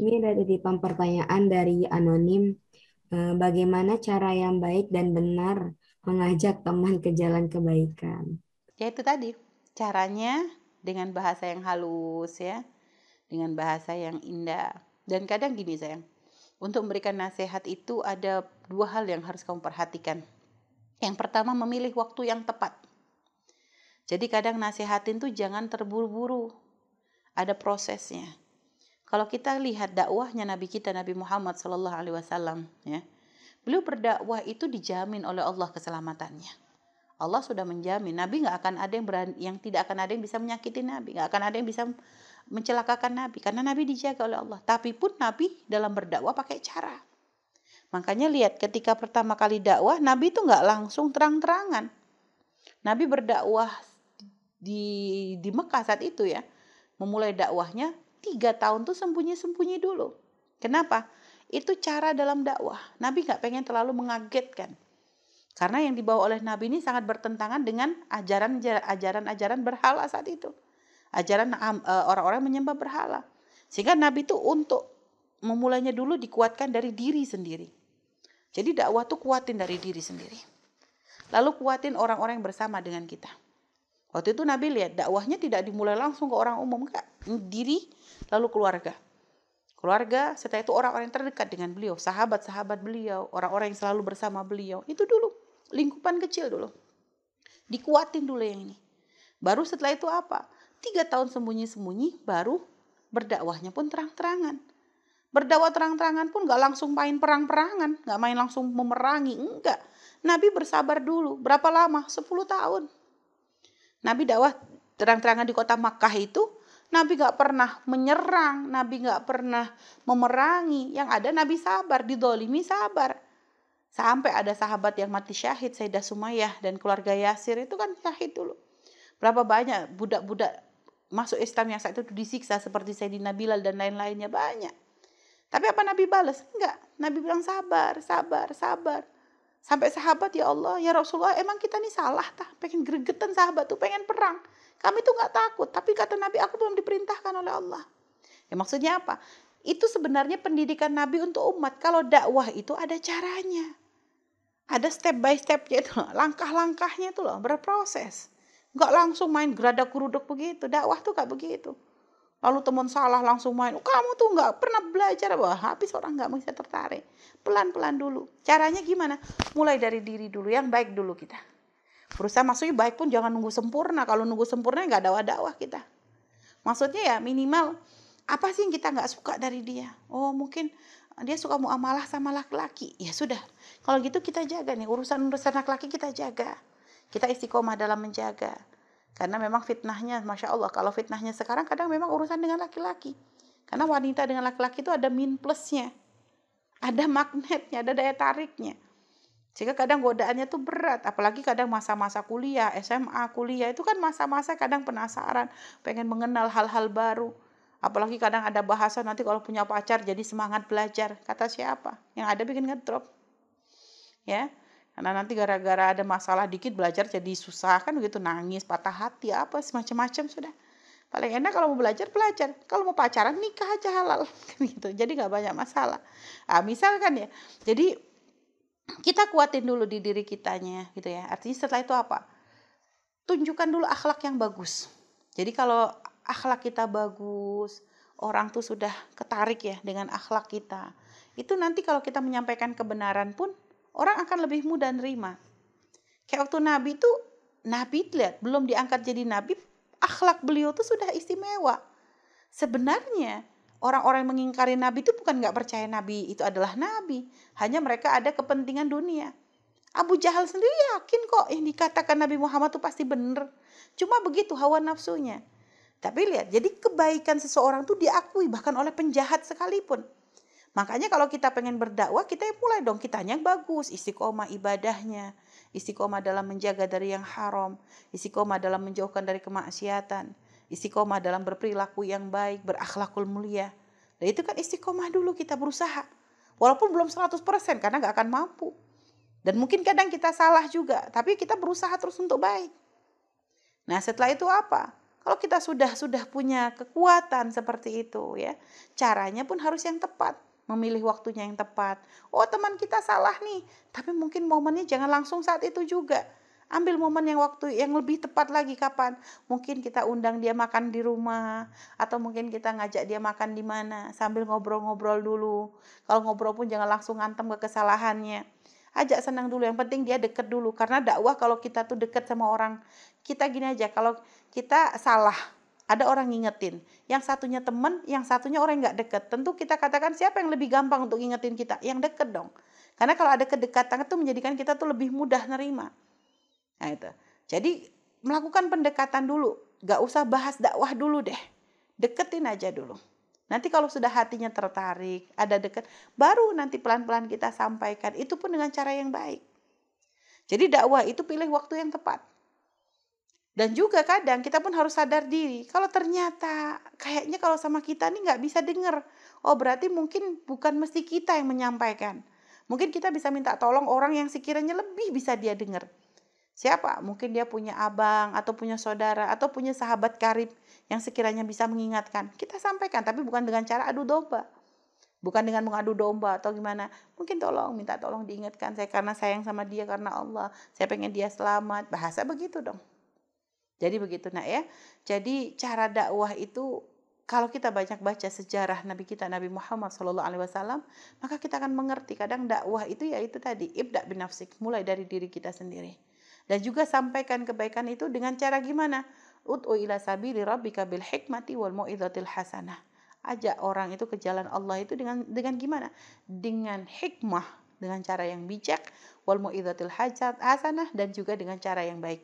Ini ada titipan pertanyaan dari anonim. Eh, Bagaimana cara yang baik dan benar mengajak teman ke jalan kebaikan? Ya itu tadi, caranya dengan bahasa yang halus ya, dengan bahasa yang indah. Dan kadang gini sayang, untuk memberikan nasihat itu ada dua hal yang harus kamu perhatikan. Yang pertama memilih waktu yang tepat. Jadi kadang nasihatin tuh jangan terburu-buru. Ada prosesnya. Kalau kita lihat dakwahnya Nabi kita Nabi Muhammad Sallallahu Alaihi Wasallam, ya, beliau berdakwah itu dijamin oleh Allah keselamatannya. Allah sudah menjamin Nabi nggak akan ada yang berani, yang tidak akan ada yang bisa menyakiti Nabi, nggak akan ada yang bisa mencelakakan Nabi karena Nabi dijaga oleh Allah. Tapi pun Nabi dalam berdakwah pakai cara. Makanya lihat ketika pertama kali dakwah Nabi itu nggak langsung terang-terangan. Nabi berdakwah di di Mekah saat itu ya memulai dakwahnya tiga tahun tuh sembunyi-sembunyi dulu. Kenapa? Itu cara dalam dakwah. Nabi nggak pengen terlalu mengagetkan. Karena yang dibawa oleh Nabi ini sangat bertentangan dengan ajaran-ajaran berhala saat itu. Ajaran e, orang-orang menyembah berhala. Sehingga Nabi itu untuk memulainya dulu dikuatkan dari diri sendiri. Jadi dakwah tuh kuatin dari diri sendiri. Lalu kuatin orang-orang yang bersama dengan kita. Waktu itu Nabi lihat dakwahnya tidak dimulai langsung ke orang umum, enggak. Diri lalu keluarga. Keluarga, setelah itu orang-orang yang terdekat dengan beliau, sahabat-sahabat beliau, orang-orang yang selalu bersama beliau. Itu dulu, lingkupan kecil dulu. Dikuatin dulu yang ini. Baru setelah itu apa? Tiga tahun sembunyi-sembunyi, baru berdakwahnya pun terang-terangan. Berdakwah terang-terangan pun gak langsung main perang-perangan, gak main langsung memerangi, enggak. Nabi bersabar dulu, berapa lama? 10 tahun. Nabi dakwah terang-terangan di kota Makkah itu Nabi gak pernah menyerang, Nabi gak pernah memerangi. Yang ada Nabi sabar, didolimi sabar. Sampai ada sahabat yang mati syahid, Sayyidah Sumayyah dan keluarga Yasir itu kan syahid dulu. Berapa banyak budak-budak masuk Islam yang saat itu disiksa seperti Sayyidina Bilal dan lain-lainnya banyak. Tapi apa Nabi balas? Enggak. Nabi bilang sabar, sabar, sabar. Sampai sahabat ya Allah, ya Rasulullah emang kita nih salah tah. Pengen gregetan sahabat tuh, pengen perang. Kami tuh nggak takut. Tapi kata Nabi aku belum diperintahkan oleh Allah. Ya maksudnya apa? Itu sebenarnya pendidikan Nabi untuk umat. Kalau dakwah itu ada caranya. Ada step by stepnya itu Langkah-langkahnya itu loh, berproses. Nggak langsung main geradak kuruduk begitu. Dakwah tuh kayak begitu lalu teman salah langsung main. Kamu tuh nggak pernah belajar. Wah habis orang nggak bisa tertarik. Pelan-pelan dulu. Caranya gimana? Mulai dari diri dulu yang baik dulu kita. Berusaha maksudnya baik pun jangan nunggu sempurna. Kalau nunggu sempurna nggak dakwah-dakwah kita. Maksudnya ya minimal apa sih yang kita nggak suka dari dia? Oh mungkin dia suka muamalah sama laki-laki. Ya sudah. Kalau gitu kita jaga nih. Urusan urusan laki-laki kita jaga. Kita istiqomah dalam menjaga karena memang fitnahnya, Masya Allah, kalau fitnahnya sekarang kadang memang urusan dengan laki-laki. Karena wanita dengan laki-laki itu ada min plusnya. Ada magnetnya, ada daya tariknya. Sehingga kadang godaannya tuh berat. Apalagi kadang masa-masa kuliah, SMA, kuliah. Itu kan masa-masa kadang penasaran, pengen mengenal hal-hal baru. Apalagi kadang ada bahasa nanti kalau punya pacar jadi semangat belajar. Kata siapa? Yang ada bikin ngedrop. Ya, karena nanti gara-gara ada masalah dikit belajar jadi susah kan begitu nangis, patah hati apa semacam-macam sudah. Paling enak kalau mau belajar belajar, kalau mau pacaran nikah aja halal kan gitu. Jadi nggak banyak masalah. Nah, misalkan ya, jadi kita kuatin dulu di diri kitanya gitu ya. Artinya setelah itu apa? Tunjukkan dulu akhlak yang bagus. Jadi kalau akhlak kita bagus, orang tuh sudah ketarik ya dengan akhlak kita. Itu nanti kalau kita menyampaikan kebenaran pun orang akan lebih mudah nerima. Kayak waktu Nabi itu, Nabi lihat belum diangkat jadi Nabi, akhlak beliau tuh sudah istimewa. Sebenarnya orang-orang yang mengingkari Nabi itu bukan nggak percaya Nabi itu adalah Nabi, hanya mereka ada kepentingan dunia. Abu Jahal sendiri yakin kok yang dikatakan Nabi Muhammad itu pasti benar. Cuma begitu hawa nafsunya. Tapi lihat, jadi kebaikan seseorang tuh diakui bahkan oleh penjahat sekalipun. Makanya kalau kita pengen berdakwah, kita mulai dong kitanya yang bagus, istiqomah ibadahnya, istiqomah dalam menjaga dari yang haram, istiqomah dalam menjauhkan dari kemaksiatan, istiqomah dalam berperilaku yang baik, berakhlakul mulia. Dan itu kan istiqomah dulu kita berusaha. Walaupun belum 100% karena gak akan mampu. Dan mungkin kadang kita salah juga, tapi kita berusaha terus untuk baik. Nah setelah itu apa? Kalau kita sudah sudah punya kekuatan seperti itu ya, caranya pun harus yang tepat memilih waktunya yang tepat. Oh, teman kita salah nih, tapi mungkin momennya jangan langsung saat itu juga. Ambil momen yang waktu yang lebih tepat lagi kapan? Mungkin kita undang dia makan di rumah atau mungkin kita ngajak dia makan di mana sambil ngobrol-ngobrol dulu. Kalau ngobrol pun jangan langsung ngantem ke kesalahannya. Ajak senang dulu, yang penting dia deket dulu karena dakwah kalau kita tuh deket sama orang kita gini aja kalau kita salah ada orang ngingetin yang satunya temen yang satunya orang nggak deket. Tentu kita katakan siapa yang lebih gampang untuk ngingetin kita? Yang deket dong. Karena kalau ada kedekatan itu menjadikan kita tuh lebih mudah nerima. Nah itu. Jadi melakukan pendekatan dulu. Nggak usah bahas dakwah dulu deh. Deketin aja dulu. Nanti kalau sudah hatinya tertarik ada deket baru nanti pelan-pelan kita sampaikan. Itu pun dengan cara yang baik. Jadi dakwah itu pilih waktu yang tepat dan juga kadang kita pun harus sadar diri. Kalau ternyata kayaknya kalau sama kita nih nggak bisa dengar. Oh berarti mungkin bukan mesti kita yang menyampaikan. Mungkin kita bisa minta tolong orang yang sekiranya lebih bisa dia dengar. Siapa? Mungkin dia punya abang atau punya saudara atau punya sahabat karib yang sekiranya bisa mengingatkan. Kita sampaikan tapi bukan dengan cara adu domba. Bukan dengan mengadu domba atau gimana. Mungkin tolong, minta tolong diingatkan saya karena sayang sama dia karena Allah. Saya pengen dia selamat. Bahasa begitu dong. Jadi begitu nak ya. Jadi cara dakwah itu kalau kita banyak baca sejarah Nabi kita Nabi Muhammad Shallallahu Alaihi Wasallam, maka kita akan mengerti kadang dakwah itu ya itu tadi ibda bin nafsik, mulai dari diri kita sendiri. Dan juga sampaikan kebaikan itu dengan cara gimana? Ud'u ila sabili rabbika bil hikmati wal mau'izatil hasanah. Ajak orang itu ke jalan Allah itu dengan dengan gimana? Dengan hikmah, dengan cara yang bijak, wal mau'izatil hasanah dan juga dengan cara yang baik.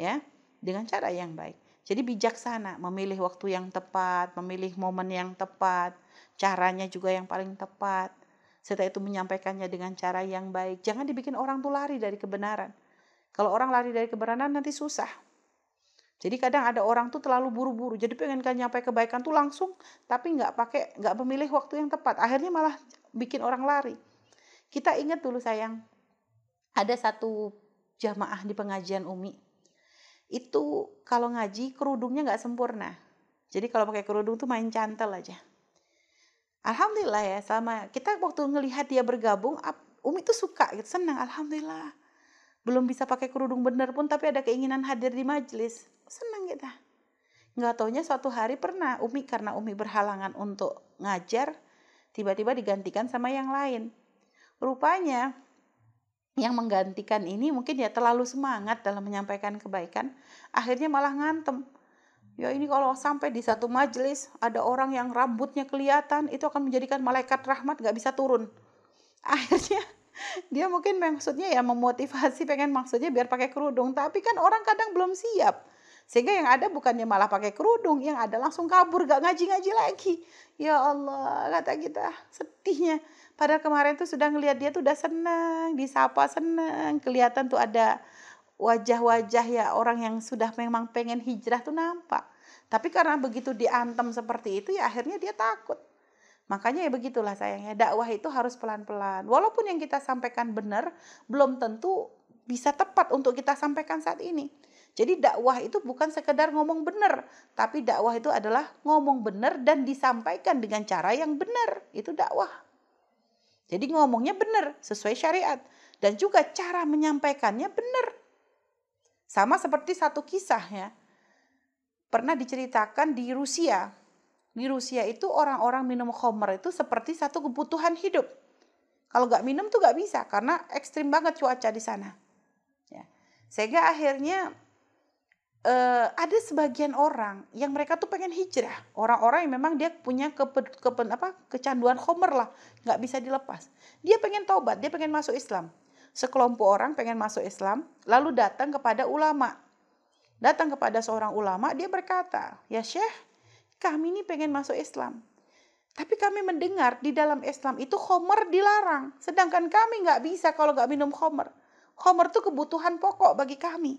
Ya, dengan cara yang baik. Jadi bijaksana, memilih waktu yang tepat, memilih momen yang tepat, caranya juga yang paling tepat. Setelah itu menyampaikannya dengan cara yang baik. Jangan dibikin orang tuh lari dari kebenaran. Kalau orang lari dari kebenaran nanti susah. Jadi kadang ada orang tuh terlalu buru-buru. Jadi pengen kan nyampe kebaikan tuh langsung, tapi nggak pakai, nggak memilih waktu yang tepat. Akhirnya malah bikin orang lari. Kita ingat dulu sayang, ada satu jamaah di pengajian Umi itu kalau ngaji kerudungnya nggak sempurna. Jadi kalau pakai kerudung tuh main cantel aja. Alhamdulillah ya sama kita waktu ngelihat dia bergabung, Umi tuh suka gitu, senang. Alhamdulillah. Belum bisa pakai kerudung bener pun tapi ada keinginan hadir di majelis. Senang kita. Nggak taunya suatu hari pernah Umi karena Umi berhalangan untuk ngajar, tiba-tiba digantikan sama yang lain. Rupanya yang menggantikan ini mungkin ya terlalu semangat dalam menyampaikan kebaikan, akhirnya malah ngantem. Ya ini kalau sampai di satu majelis ada orang yang rambutnya kelihatan, itu akan menjadikan malaikat rahmat gak bisa turun. Akhirnya dia mungkin maksudnya ya memotivasi pengen maksudnya biar pakai kerudung, tapi kan orang kadang belum siap. Sehingga yang ada bukannya malah pakai kerudung, yang ada langsung kabur gak ngaji-ngaji lagi. Ya Allah, kata kita sedihnya Padahal kemarin tuh sudah ngelihat dia tuh udah senang, disapa senang, kelihatan tuh ada wajah-wajah ya orang yang sudah memang pengen hijrah tuh nampak. Tapi karena begitu diantem seperti itu ya akhirnya dia takut. Makanya ya begitulah sayangnya dakwah itu harus pelan-pelan. Walaupun yang kita sampaikan benar, belum tentu bisa tepat untuk kita sampaikan saat ini. Jadi dakwah itu bukan sekedar ngomong benar, tapi dakwah itu adalah ngomong benar dan disampaikan dengan cara yang benar. Itu dakwah. Jadi ngomongnya benar sesuai syariat dan juga cara menyampaikannya benar. Sama seperti satu kisah ya. Pernah diceritakan di Rusia. Di Rusia itu orang-orang minum khamr itu seperti satu kebutuhan hidup. Kalau nggak minum tuh nggak bisa karena ekstrim banget cuaca di sana. Ya. Sehingga akhirnya uh, ada sebagian orang yang mereka tuh pengen hijrah. Orang-orang yang memang dia punya ke, ke, apa kecanduan homer lah. Nggak bisa dilepas. Dia pengen tobat dia pengen masuk Islam. Sekelompok orang pengen masuk Islam lalu datang kepada ulama. Datang kepada seorang ulama dia berkata ya syekh kami ini pengen masuk Islam. Tapi kami mendengar di dalam Islam itu homer dilarang. Sedangkan kami nggak bisa kalau nggak minum homer. Homer itu kebutuhan pokok bagi kami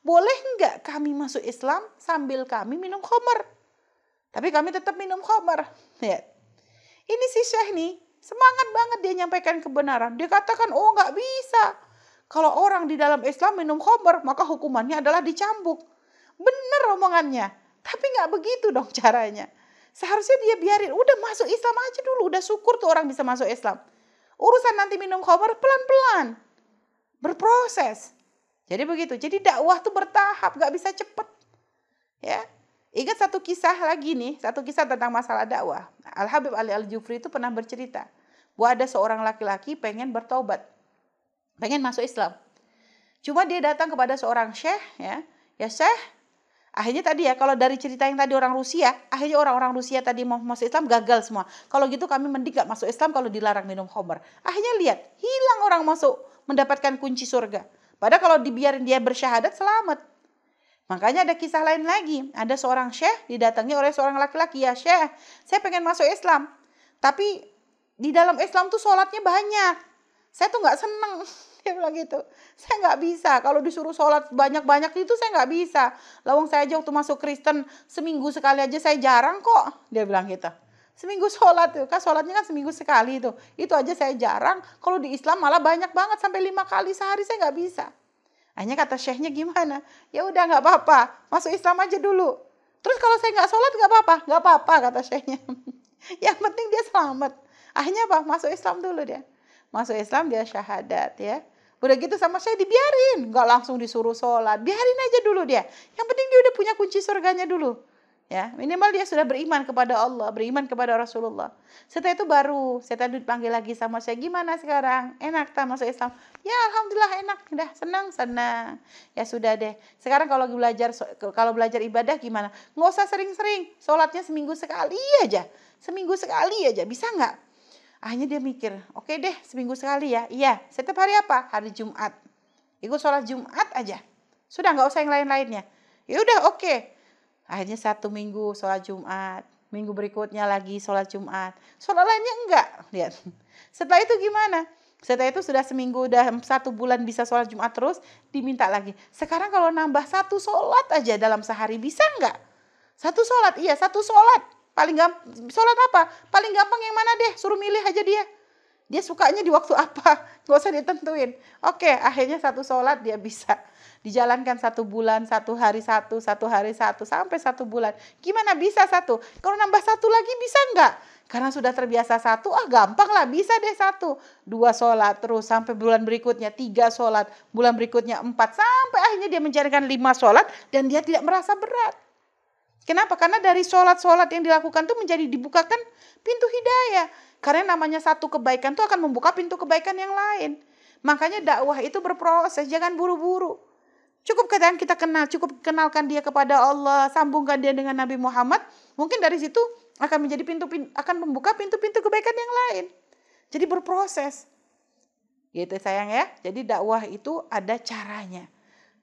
boleh enggak kami masuk Islam sambil kami minum khamar? Tapi kami tetap minum khamar. Ya. Ini si Syekh nih, semangat banget dia nyampaikan kebenaran. Dia katakan, oh enggak bisa. Kalau orang di dalam Islam minum khamar, maka hukumannya adalah dicambuk. Benar omongannya. Tapi nggak begitu dong caranya. Seharusnya dia biarin, udah masuk Islam aja dulu, udah syukur tuh orang bisa masuk Islam. Urusan nanti minum khamar pelan-pelan, berproses. Jadi begitu. Jadi dakwah tuh bertahap, nggak bisa cepet. Ya, Ingat satu kisah lagi nih, satu kisah tentang masalah dakwah. Al Habib Ali Al Jufri itu pernah bercerita bahwa ada seorang laki-laki pengen bertobat, pengen masuk Islam. Cuma dia datang kepada seorang syekh, ya, ya syekh. Akhirnya tadi ya, kalau dari cerita yang tadi orang Rusia, akhirnya orang-orang Rusia tadi mau masuk Islam gagal semua. Kalau gitu kami mending gak masuk Islam kalau dilarang minum khamr. Akhirnya lihat, hilang orang masuk mendapatkan kunci surga. Padahal kalau dibiarin dia bersyahadat selamat. Makanya ada kisah lain lagi. Ada seorang syekh didatangi oleh seorang laki-laki. Ya syekh, saya pengen masuk Islam. Tapi di dalam Islam tuh sholatnya banyak. Saya tuh nggak seneng. Dia bilang gitu. Saya nggak bisa. Kalau disuruh sholat banyak-banyak itu saya nggak bisa. Lawang saya aja waktu masuk Kristen seminggu sekali aja saya jarang kok. Dia bilang gitu. Seminggu sholat tuh, kan sholatnya kan seminggu sekali itu. Itu aja saya jarang. Kalau di Islam malah banyak banget sampai lima kali sehari saya nggak bisa. Hanya kata syekhnya gimana? Ya udah nggak apa-apa, masuk Islam aja dulu. Terus kalau saya nggak sholat nggak apa-apa, nggak apa-apa kata syekhnya. Yang penting dia selamat. Akhirnya apa? Masuk Islam dulu dia. Masuk Islam dia syahadat ya. Udah gitu sama saya dibiarin, nggak langsung disuruh sholat, biarin aja dulu dia. Yang penting dia udah punya kunci surganya dulu ya minimal dia sudah beriman kepada Allah beriman kepada Rasulullah. Setelah itu baru tadi dipanggil lagi sama saya gimana sekarang? Enak tak masuk Islam? Ya alhamdulillah enak. Udah senang senang. Ya sudah deh. Sekarang kalau belajar kalau belajar ibadah gimana? Nggak usah sering-sering sholatnya seminggu sekali aja. Seminggu sekali aja bisa nggak? Akhirnya dia mikir oke okay deh seminggu sekali ya. Iya setiap hari apa? Hari Jumat. Ikut sholat Jumat aja. Sudah nggak usah yang lain-lainnya. Ya udah oke. okay Akhirnya satu minggu sholat Jumat, minggu berikutnya lagi sholat Jumat. Sholat lainnya enggak, lihat. Setelah itu gimana? Setelah itu sudah seminggu, udah satu bulan bisa sholat Jumat terus, diminta lagi. Sekarang kalau nambah satu sholat aja dalam sehari, bisa enggak? Satu sholat, iya satu sholat. Paling gampang, sholat apa? Paling gampang yang mana deh, suruh milih aja dia. Dia sukanya di waktu apa, nggak usah ditentuin. Oke, akhirnya satu sholat dia bisa dijalankan satu bulan, satu hari satu, satu hari satu, sampai satu bulan. Gimana bisa satu? Kalau nambah satu lagi bisa enggak? Karena sudah terbiasa satu, ah gampang lah bisa deh satu. Dua sholat terus sampai bulan berikutnya tiga sholat, bulan berikutnya empat, sampai akhirnya dia menjalankan lima sholat dan dia tidak merasa berat. Kenapa? Karena dari sholat-sholat yang dilakukan itu menjadi dibukakan pintu hidayah. Karena namanya satu kebaikan itu akan membuka pintu kebaikan yang lain. Makanya dakwah itu berproses, jangan buru-buru. Cukup kadang kita kenal, cukup kenalkan dia kepada Allah, sambungkan dia dengan Nabi Muhammad, mungkin dari situ akan menjadi pintu, pintu akan membuka pintu-pintu kebaikan yang lain. Jadi berproses. Gitu sayang ya. Jadi dakwah itu ada caranya.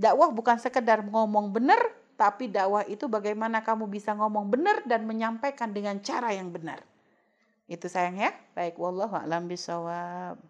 Dakwah bukan sekedar ngomong benar, tapi dakwah itu bagaimana kamu bisa ngomong benar dan menyampaikan dengan cara yang benar. Itu sayang ya. Baik wallahu a'lam bisawab.